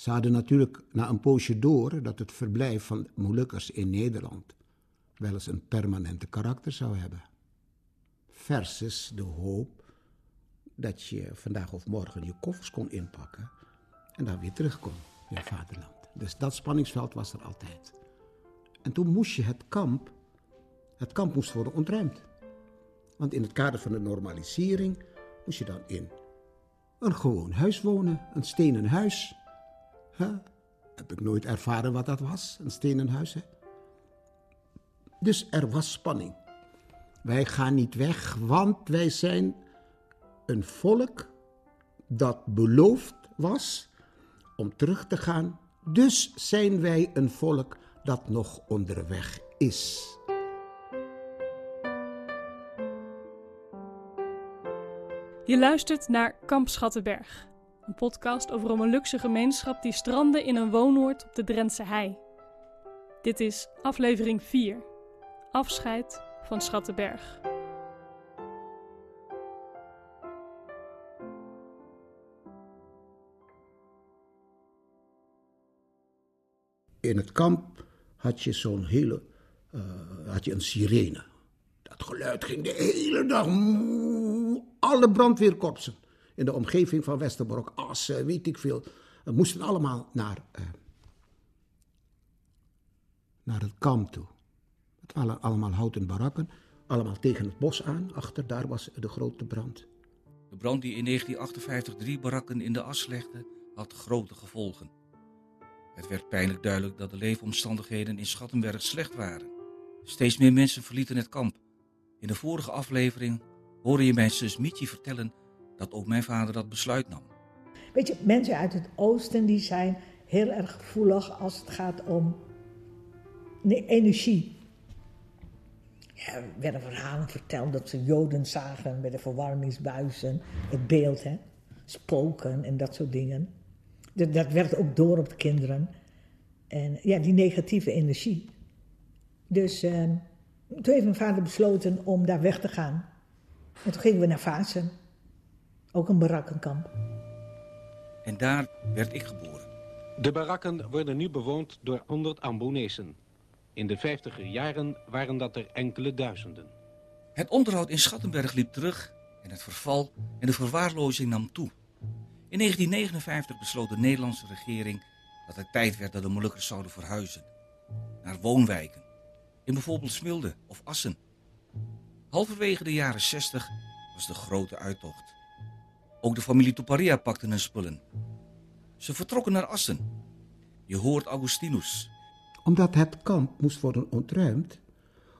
Ze hadden natuurlijk na een poosje door dat het verblijf van Molukkers in Nederland wel eens een permanente karakter zou hebben. Versus de hoop dat je vandaag of morgen je koffers kon inpakken en dan weer terug kon in je vaderland. Dus dat spanningsveld was er altijd. En toen moest je het kamp, het kamp moest worden ontruimd. Want in het kader van de normalisering moest je dan in een gewoon huis wonen, een stenen huis. Heb ik nooit ervaren wat dat was, een stenen huis. Hè? Dus er was spanning. Wij gaan niet weg, want wij zijn een volk dat beloofd was om terug te gaan. Dus zijn wij een volk dat nog onderweg is. Je luistert naar Kamp Schattenberg, een podcast over een Molukse gemeenschap die strandde in een woonoord op de Drentse hei. Dit is aflevering 4, Afscheid van Schattenberg. In het kamp had je zo'n hele, uh, had je een sirene. Dat geluid ging de hele dag. Alle brandweerkorpsen in de omgeving van Westerbork, Assen, weet ik veel, moesten allemaal naar, uh, naar het kamp toe. Het waren allemaal houten barakken, allemaal tegen het bos aan. Achter daar was de grote brand. De brand die in 1958 drie barakken in de as legde, had grote gevolgen. Het werd pijnlijk duidelijk dat de leefomstandigheden in Schattenberg slecht waren. Steeds meer mensen verlieten het kamp. In de vorige aflevering hoorde je mijn zus Mietje vertellen dat ook mijn vader dat besluit nam. Weet je, mensen uit het oosten die zijn heel erg gevoelig als het gaat om energie. Ja, er werden verhalen verteld dat ze Joden zagen bij de verwarmingsbuizen, het beeld, hè, spoken en dat soort dingen. Dat, dat werkt ook door op de kinderen. En ja, die negatieve energie. Dus uh, toen heeft mijn vader besloten om daar weg te gaan. En toen gingen we naar Vaassen. Ook een barakkenkamp. En daar werd ik geboren. De barakken worden nu bewoond door 100 Ambonezen. In de vijftiger jaren waren dat er enkele duizenden. Het onderhoud in Schattenberg liep terug en het verval en de verwaarlozing nam toe. In 1959 besloot de Nederlandse regering dat het tijd werd dat de Molukkers zouden verhuizen. Naar woonwijken. In bijvoorbeeld Smilde of Assen. Halverwege de jaren 60 was de grote uittocht. Ook de familie Toparia pakte hun spullen. Ze vertrokken naar Assen. Je hoort Augustinus. Omdat het kamp moest worden ontruimd,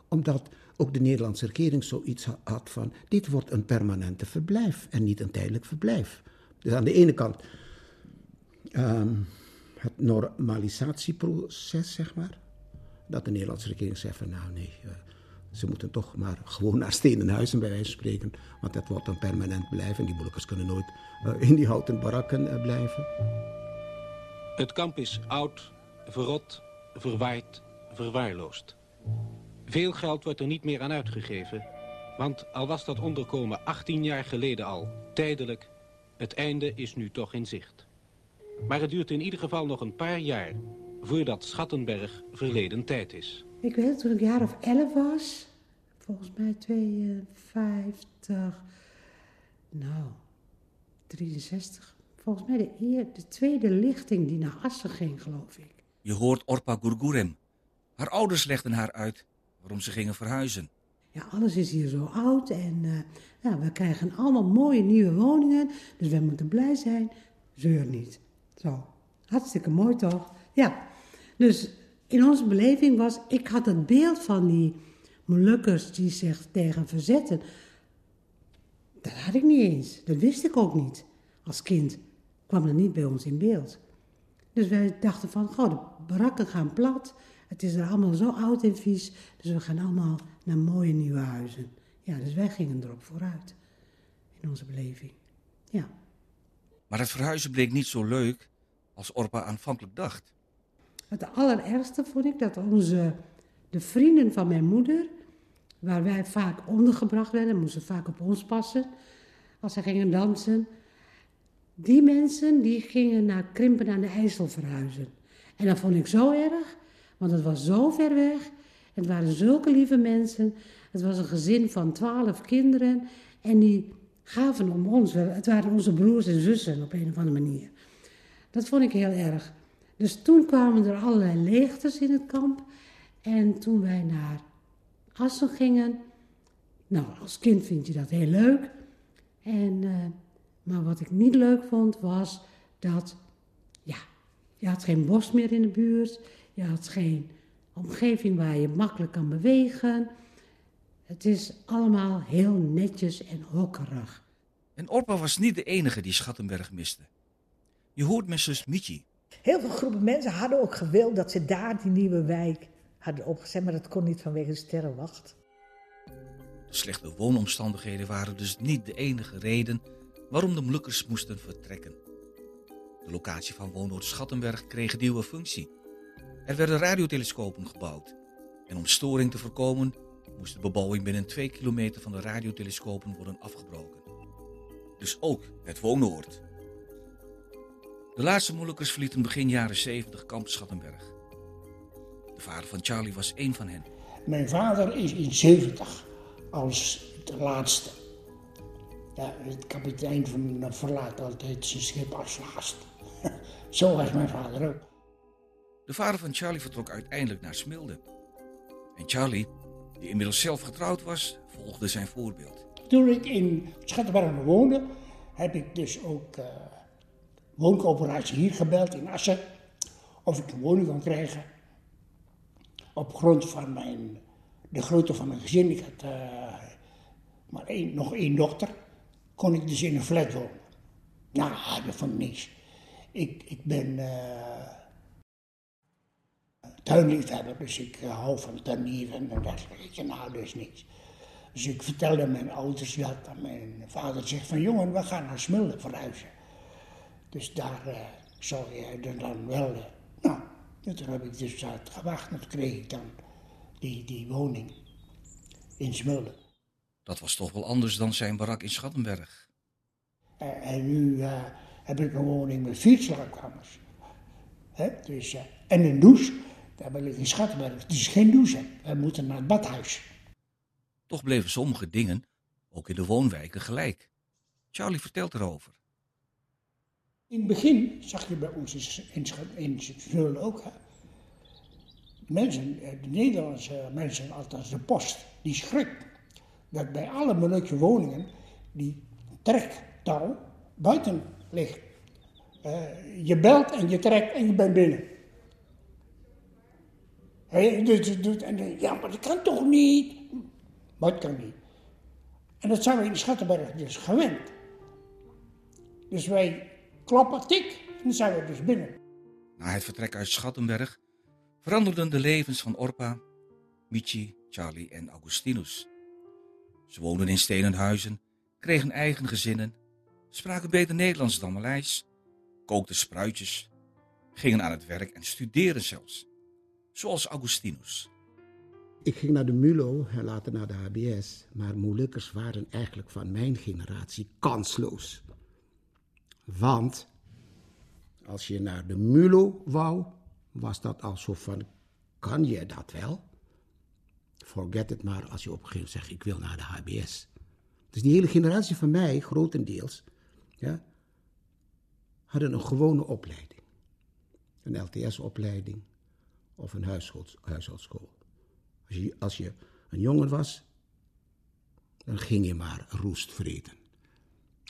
omdat ook de Nederlandse regering zoiets had van: dit wordt een permanente verblijf en niet een tijdelijk verblijf. Dus aan de ene kant um, het normalisatieproces, zeg maar. Dat de Nederlandse regering zegt van nou nee, uh, ze moeten toch maar gewoon naar Stenenhuizen bij wijze van spreken. Want dat wordt een permanent blijven en die Molukkers kunnen nooit uh, in die houten barakken uh, blijven. Het kamp is oud, verrot, verwaaid, verwaarloosd. Veel geld wordt er niet meer aan uitgegeven. Want al was dat onderkomen 18 jaar geleden al tijdelijk het einde is nu toch in zicht. Maar het duurt in ieder geval nog een paar jaar voordat Schattenberg verleden tijd is. Ik weet toen ik jaar of elf was, volgens mij 52, nou, 63. Volgens mij de, eer, de tweede lichting die naar Assen ging, geloof ik. Je hoort Orpa Gurgurem. Haar ouders legden haar uit waarom ze gingen verhuizen. Ja, alles is hier zo oud en uh, ja, we krijgen allemaal mooie nieuwe woningen. Dus we moeten blij zijn. Zeur niet. Zo, hartstikke mooi toch? Ja, dus in onze beleving was, ik had het beeld van die Molukkers die zich tegen verzetten. Dat had ik niet eens. Dat wist ik ook niet. Als kind kwam dat niet bij ons in beeld. Dus wij dachten van, goh, de barakken gaan plat. Het is er allemaal zo oud en vies. Dus we gaan allemaal naar mooie nieuwe huizen. Ja, dus wij gingen erop vooruit. In onze beleving. Ja. Maar het verhuizen bleek niet zo leuk als Orpa aanvankelijk dacht. Het allerergste vond ik dat onze, de vrienden van mijn moeder, waar wij vaak ondergebracht werden, moesten vaak op ons passen, als ze gingen dansen, die mensen die gingen naar Krimpen aan de IJssel verhuizen. En dat vond ik zo erg, want het was zo ver weg. Het waren zulke lieve mensen. Het was een gezin van twaalf kinderen. En die gaven om ons. Het waren onze broers en zussen op een of andere manier. Dat vond ik heel erg. Dus toen kwamen er allerlei leegtes in het kamp. En toen wij naar Assen gingen. Nou, als kind vind je dat heel leuk. En, uh, maar wat ik niet leuk vond was dat, ja, je had geen bos meer in de buurt. Je had geen omgeving waar je makkelijk kan bewegen. Het is allemaal heel netjes en hokkerig. En Orpa was niet de enige die Schattenberg miste. Je hoort met zus Michi. Heel veel groepen mensen hadden ook gewild dat ze daar die nieuwe wijk hadden opgezet, maar dat kon niet vanwege de sterrenwacht. De slechte woonomstandigheden waren dus niet de enige reden waarom de Molukkers moesten vertrekken. De locatie van woonoord Schattenberg kreeg een nieuwe functie. Er werden radiotelescopen gebouwd. En om storing te voorkomen moest de bebouwing binnen twee kilometer van de radiotelescopen worden afgebroken. Dus ook het woonoord. De laatste Molukkers verlieten begin jaren 70 kamp Schattenberg. De vader van Charlie was één van hen. Mijn vader is in 70 als de laatste. Ja, het kapitein van, verlaat altijd zijn schip als laatste. Zo was mijn vader ook. De vader van Charlie vertrok uiteindelijk naar Smilde. En Charlie, die inmiddels zelf getrouwd was, volgde zijn voorbeeld. Toen ik in Schattenberg woonde, heb ik dus ook uh, wooncoöperatie hier gebeld in Assen. Of ik een woning kon krijgen. Op grond van mijn, de grootte van mijn gezin. Ik had uh, maar één, nog één dochter. Kon ik dus in een flat wonen. Nou, dat vond ik niks. Ik, ik ben uh, tuinliefhebber, dus ik hou van tuinieren en dergelijke. Nou, dus niets. Dus ik vertelde mijn ouders dat. En mijn vader zegt van, jongen, we gaan naar Smulde verhuizen. Dus daar uh, zou je dan wel... Uh, nou, toen heb ik dus uit gewacht en toen kreeg ik dan die, die woning in Smulde. Dat was toch wel anders dan zijn barak in Schattenberg. Uh, en nu heb ik een woning met vier slaapkamers. Dus, en een douche. Daar ben ik in Schattenberg. Het is geen douche. We moeten naar het badhuis. Toch bleven sommige dingen, ook in de woonwijken, gelijk. Charlie vertelt erover. In het begin zag je bij ons in, in ook, mensen, de Nederlandse mensen, althans de post, die schrikt dat bij alle moeilijke woningen die trektouw buiten ligt. Uh, je belt en je trekt en je bent binnen. Hey, dus, dus, en, ja, maar dat kan toch niet? Maar het kan niet. En dat zijn we in Schattenberg dus gewend. Dus wij kloppen, tik, en dan zijn we dus binnen. Na het vertrek uit Schattenberg veranderden de levens van Orpa, Michi, Charlie en Augustinus. Ze woonden in stenen huizen, kregen eigen gezinnen, spraken beter Nederlands dan Maleis, kookten spruitjes, gingen aan het werk en studeerden zelfs. Zoals Augustinus. Ik ging naar de MULO en later naar de HBS, maar moeilijkers waren eigenlijk van mijn generatie kansloos. Want als je naar de MULO wou, was dat al zo van, kan je dat wel? Forget het maar als je op een gegeven moment zegt, ik wil naar de HBS. Dus die hele generatie van mij, grotendeels, ja, hadden een gewone opleiding. Een LTS-opleiding of een huishoudschool. Als je, als je een jongen was, dan ging je maar roest vreten.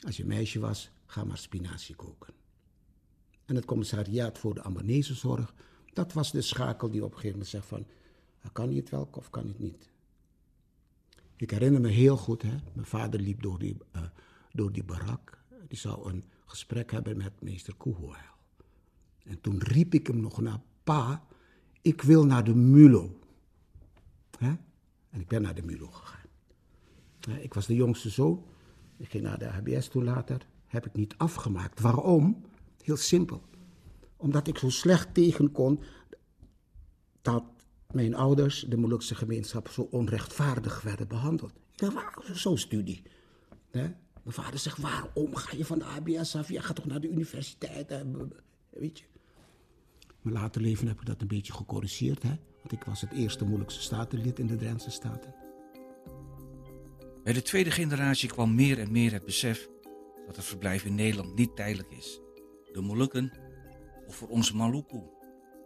Als je meisje was, ga maar spinazie koken. En het commissariaat voor de ambanezenzorg, dat was de schakel die op een gegeven moment zegt van, kan je het wel of kan het niet? Ik herinner me heel goed, hè, mijn vader liep door die, uh, door die barak. Die zou een gesprek hebben met meester Koehoeil. En toen riep ik hem nog naar pa, ik wil naar de Mulo. Hè? En ik ben naar de Mulo gegaan. Ik was de jongste zoon. Ik ging naar de HBS toen later. Heb ik niet afgemaakt. Waarom? Heel simpel. Omdat ik zo slecht tegen kon dat mijn ouders, de Molukse gemeenschap, zo onrechtvaardig werden behandeld. Ik dacht, zo'n studie. Hè? Mijn vader zegt, waarom ga je van de ABS af? Je gaat toch naar de universiteit? Weet je. Maar later leven heb ik dat een beetje gecorrigeerd. Hè? Want ik was het eerste moeilijkste statenlid in de Drentse Staten. Bij de tweede generatie kwam meer en meer het besef dat het verblijf in Nederland niet tijdelijk is. De Molukken, of voor onze Maluku,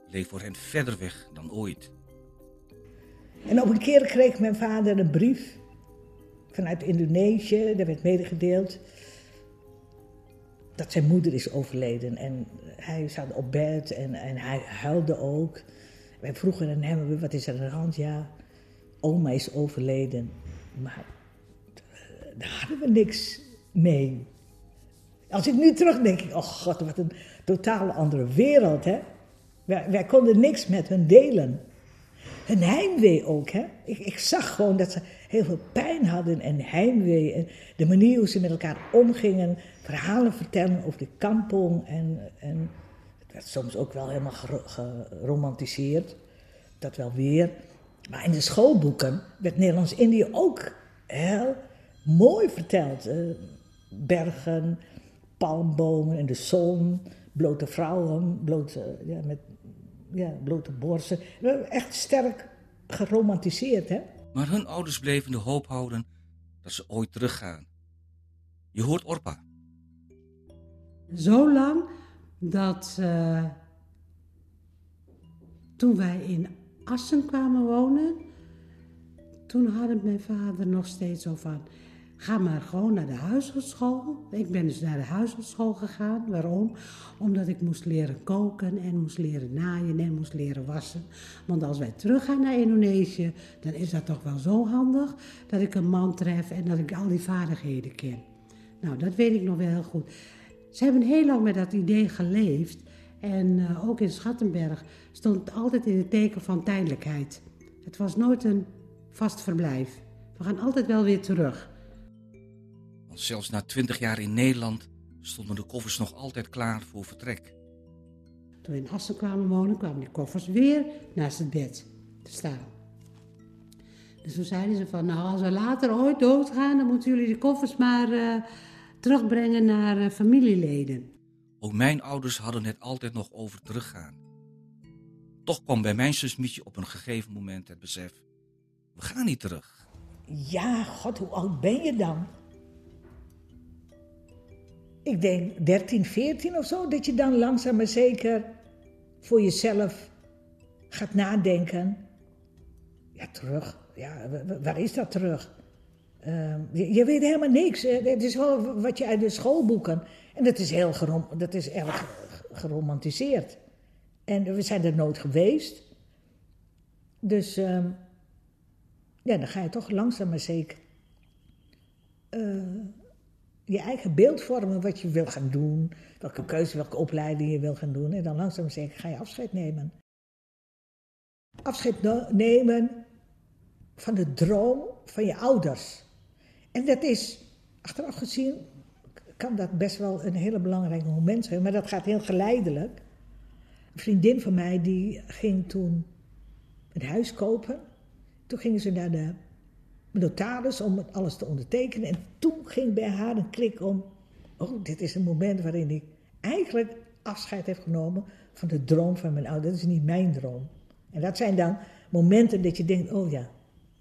leeft voor hen verder weg dan ooit. En op een keer kreeg mijn vader een brief vanuit Indonesië. Daar werd medegedeeld dat zijn moeder is overleden. En hij zat op bed en, en hij huilde ook. Wij vroegen hem, wat is er aan de hand? Ja, oma is overleden. Maar daar hadden we niks mee. Als ik nu terugdenk, oh god, wat een totaal andere wereld, hè. Wij, wij konden niks met hun delen. Hun heimwee ook, hè. Ik, ik zag gewoon dat ze heel veel pijn hadden en heimwee. En de manier hoe ze met elkaar omgingen, verhalen vertellen over de kampong. En, en het werd soms ook wel helemaal geromantiseerd. Dat wel weer. Maar in de schoolboeken werd Nederlands-Indië ook heel mooi verteld. Uh, bergen, palmbomen en de zon, blote vrouwen, blote, ja, met ja, blote borsten. Echt sterk geromantiseerd, hè? Maar hun ouders bleven de hoop houden dat ze ooit teruggaan. Je hoort Orpa. Zo lang dat uh, toen wij in Assen kwamen wonen, toen hadden mijn vader nog steeds zo van Ga maar gewoon naar de huishoudschool. Ik ben dus naar de huishoudschool gegaan. Waarom? Omdat ik moest leren koken en moest leren naaien en moest leren wassen. Want als wij teruggaan naar Indonesië, dan is dat toch wel zo handig dat ik een man tref en dat ik al die vaardigheden ken. Nou, dat weet ik nog wel heel goed. Ze hebben heel lang met dat idee geleefd. En uh, ook in Schattenberg stond altijd in het teken van tijdelijkheid. Het was nooit een vast verblijf. We gaan altijd wel weer terug. Zelfs na twintig jaar in Nederland stonden de koffers nog altijd klaar voor vertrek. Toen we in Assen kwamen wonen, kwamen die koffers weer naast het bed te staan. Dus toen zeiden ze van, nou als we later ooit doodgaan, dan moeten jullie de koffers maar uh, terugbrengen naar uh, familieleden. Ook mijn ouders hadden het altijd nog over teruggaan. Toch kwam bij mijn zus Mietje op een gegeven moment het besef, we gaan niet terug. Ja, god, hoe oud ben je dan? Ik denk 13, 14 of zo, dat je dan langzaam maar zeker voor jezelf gaat nadenken. Ja, terug. Ja, waar is dat terug? Uh, je, weet helemaal niks. Het is wel wat je uit de schoolboeken. En dat is heel gerom, dat is erg geromantiseerd. En we zijn er nooit geweest. Dus uh, ja, dan ga je toch langzaam maar zeker. Uh, je eigen beeld vormen wat je wil gaan doen, welke keuze, welke opleiding je wil gaan doen. En dan langzaam zeggen, ga je afscheid nemen. Afscheid nemen van de droom van je ouders. En dat is, achteraf gezien, kan dat best wel een hele belangrijke moment zijn, maar dat gaat heel geleidelijk. Een vriendin van mij die ging toen een huis kopen. Toen gingen ze naar de notaris om alles te ondertekenen. En toen ging bij haar een klik om, oh, dit is een moment waarin ik eigenlijk afscheid heb genomen van de droom van mijn ouders. Dat is niet mijn droom. En dat zijn dan momenten dat je denkt, oh ja,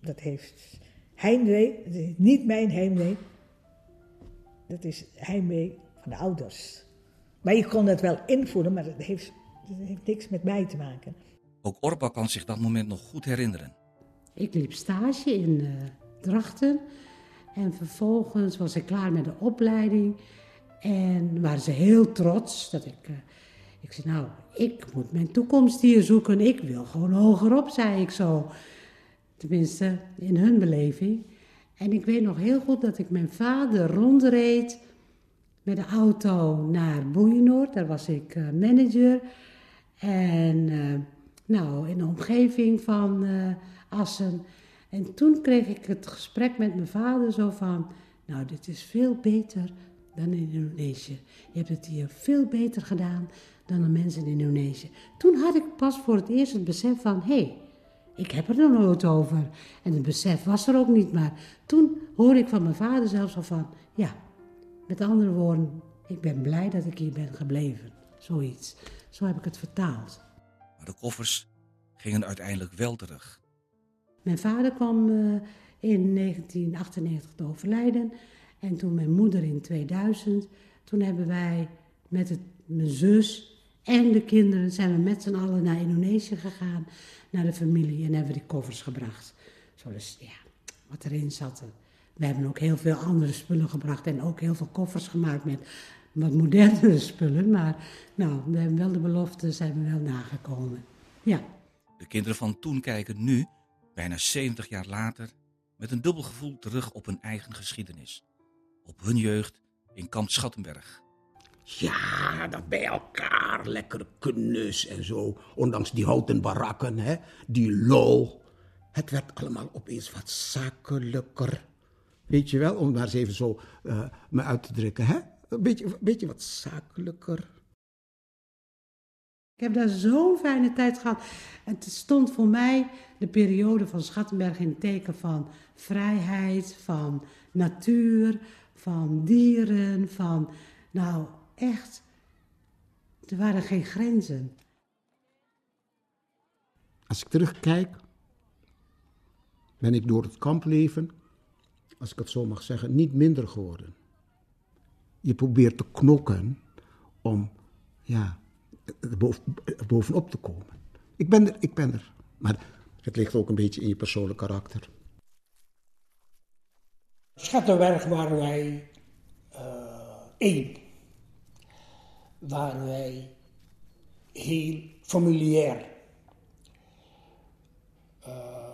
dat heeft heimwee, dat is niet mijn heimwee. Dat is heimwee van de ouders. Maar je kon dat wel invoelen, maar dat heeft, dat heeft niks met mij te maken. Ook Orba kan zich dat moment nog goed herinneren. Ik liep stage in uh, Drachten. En vervolgens was ik klaar met de opleiding. En waren ze heel trots dat ik. Uh, ik zei, nou, ik moet mijn toekomst hier zoeken. Ik wil gewoon hogerop, zei ik zo. Tenminste, in hun beleving. En ik weet nog heel goed dat ik mijn vader rondreed met de auto naar Boeienoord. Daar was ik uh, manager. En uh, nou, in de omgeving van Assen. En toen kreeg ik het gesprek met mijn vader zo van, nou dit is veel beter dan in Indonesië. Je hebt het hier veel beter gedaan dan de mensen in Indonesië. Toen had ik pas voor het eerst het besef van, hé, hey, ik heb er nog nooit over. En het besef was er ook niet, maar toen hoorde ik van mijn vader zelfs al van, ja, Met andere woorden, ik ben blij dat ik hier ben gebleven. Zoiets. Zo heb ik het vertaald. Maar de koffers gingen uiteindelijk wel terug. Mijn vader kwam uh, in 1998 te overlijden. En toen mijn moeder in 2000. Toen hebben wij met het, mijn zus en de kinderen zijn we met z'n allen naar Indonesië gegaan. Naar de familie en hebben we die koffers gebracht. Zo dus, ja, wat erin zat. We hebben ook heel veel andere spullen gebracht en ook heel veel koffers gemaakt met wat modernere spullen. Maar nou, we hebben wel de belofte, zijn we wel nagekomen. Ja. De kinderen van toen kijken nu, bijna 70 jaar later, met een dubbel gevoel terug op hun eigen geschiedenis. Op hun jeugd in Kamp Schattenberg. Ja, dat bij elkaar, lekker knus en zo. Ondanks die houten barakken, hè? die lol. Het werd allemaal opeens wat zakelijker. Weet je wel, om maar eens even zo uh, me uit te drukken, hè? Een beetje, een beetje wat zakelijker. Ik heb daar zo'n fijne tijd gehad. Het stond voor mij de periode van Schattenberg in het teken van vrijheid, van natuur, van dieren, van, nou echt, er waren geen grenzen. Als ik terugkijk, ben ik door het kampleven, als ik het zo mag zeggen, niet minder geworden. Je probeert te knokken om ja, bovenop te komen. Ik ben er, ik ben er. Maar het ligt ook een beetje in je persoonlijk karakter. Schattenberg waren wij uh, één. Waren wij heel familiair. Uh,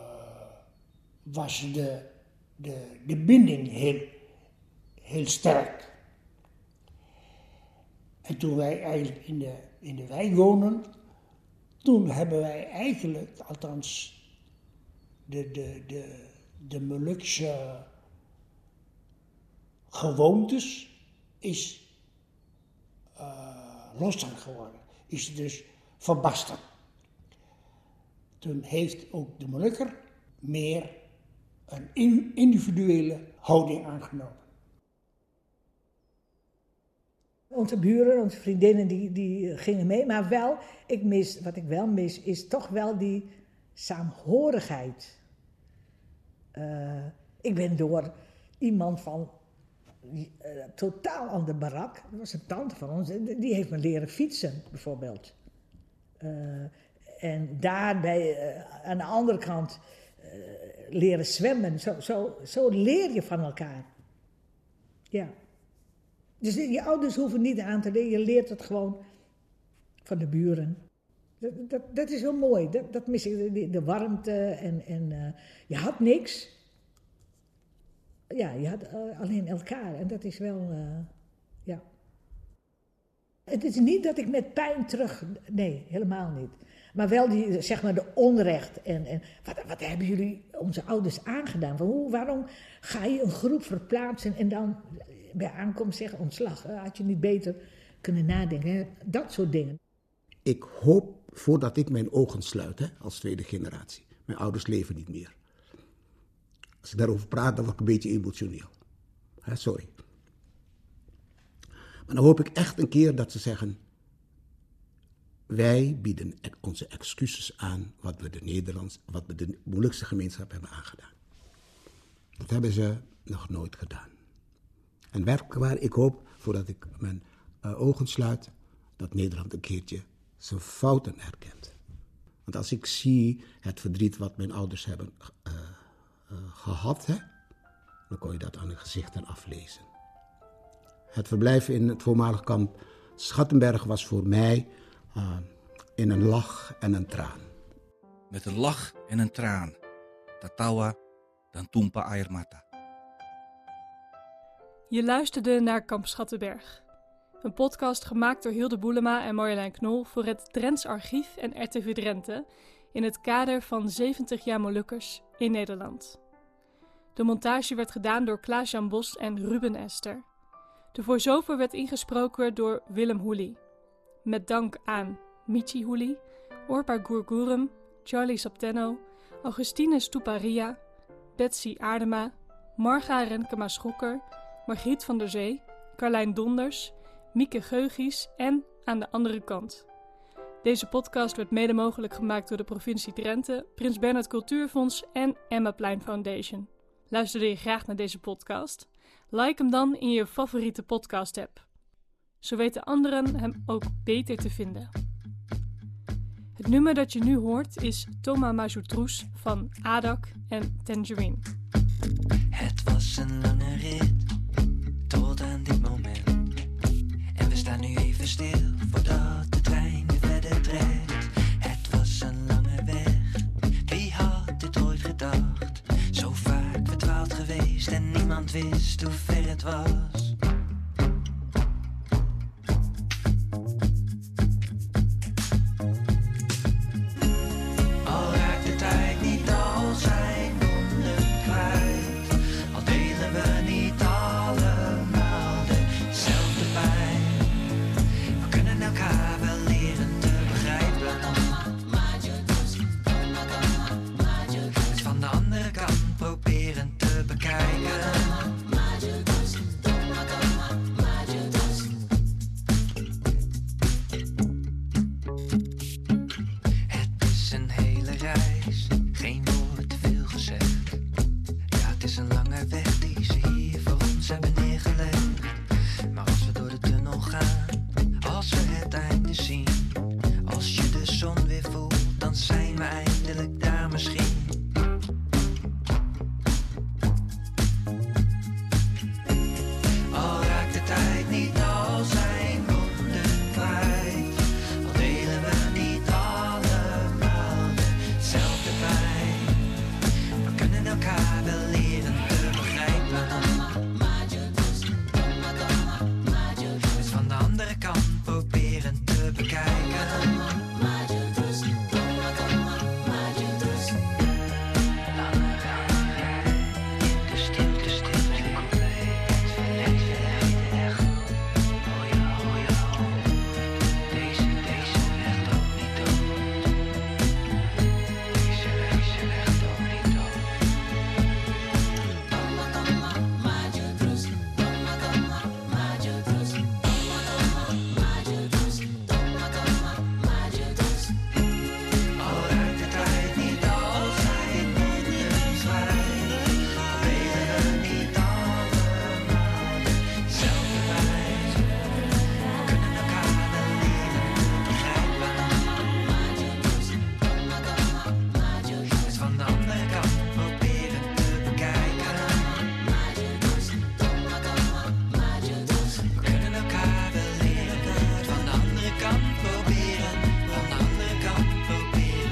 was de, de, de binding heel, heel sterk. En toen wij eigenlijk in de, in de wijk wonen, toen hebben wij eigenlijk, althans de, de, de, de Molukse gewoontes is uh, geworden. Is dus verbasterd. Toen heeft ook de Molukker meer een individuele houding aangenomen. Onze buren, onze vriendinnen, die, die gingen mee. Maar wel, ik mis, wat ik wel mis, is toch wel die saamhorigheid. Uh, ik ben door iemand van uh, totaal ander barak. Dat was een tante van ons. Die heeft me leren fietsen, bijvoorbeeld. Uh, en daarbij aan de andere kant leren zwemmen. Zo, zo, zo leer je van elkaar. Ja. Dus je ouders hoeven niet aan te leren. Je leert het gewoon van de buren. Dat, dat, is heel mooi. Dat, dat mis ik. De, warmte en, en je had niks ja, je had uh, alleen elkaar. En dat is wel, uh, ja. Het is niet dat ik met pijn terug, nee, helemaal niet. Maar wel die, zeg maar, de onrecht. En, en wat, wat hebben jullie onze ouders aangedaan? Van hoe, waarom ga je een groep verplaatsen en dan bij aankomst zeggen ontslag? Had je niet beter kunnen nadenken? Hè? Dat soort dingen. Ik hoop, voordat ik mijn ogen sluit, hè, als tweede generatie. Mijn ouders leven niet meer. Als ik daarover praat, dan word ik een beetje emotioneel. sorry. Maar dan hoop ik echt een keer dat ze zeggen: wij bieden onze excuses aan wat we de Nederlands, wat we de moeilijkste gemeenschap hebben aangedaan. Dat hebben ze nog nooit gedaan. En werkelijk waar, ik hoop, voordat ik mijn uh, ogen sluit, dat Nederland een keertje zijn fouten erkent. Want als ik zie het verdriet wat mijn ouders hebben uh, uh, gehad, hè, dan kon je dat aan de gezichten aflezen. Het verblijf in het voormalig kamp Schattenberg was voor mij in een lach en een traan. Met een lach en een traan. Tatawa dan Tumpa Airmata. Je luisterde naar Kamp Schattenberg. Een podcast gemaakt door Hilde Boelema en Marjolein Knol voor het Drents Archief en RTV Drenthe in het kader van 70 jaar Molukkers in Nederland. De montage werd gedaan door Klaas-Jan Bos en Ruben Ester. De voice-over werd ingesproken door Willem Hoelie. Met dank aan Michi Hoelie, Orpa Gurgurum, Charlie Saptenno, Augustine Stuparia, Betsy Aardema, Marga Renkema Schokker, Margriet van der Zee, Carlijn Donders, Mieke Geugies en Aan de andere kant. Deze podcast werd mede mogelijk gemaakt door de provincie Drenthe, Prins Bernhard Cultuurfonds en Emma Plein Foundation. Luisterde je graag naar deze podcast? Like hem dan in je favoriete podcast-app. Zo weten anderen hem ook beter te vinden. Het nummer dat je nu hoort is Thomas Majoutrous van Adak en Tangerine. Het was een lange rit aan dit moment. En we staan nu even stil voordat de trein weer verder trekt. Het was een lange weg, wie had dit ooit gedacht? Zo vaak verdwaald geweest en niemand wist hoe ver het was.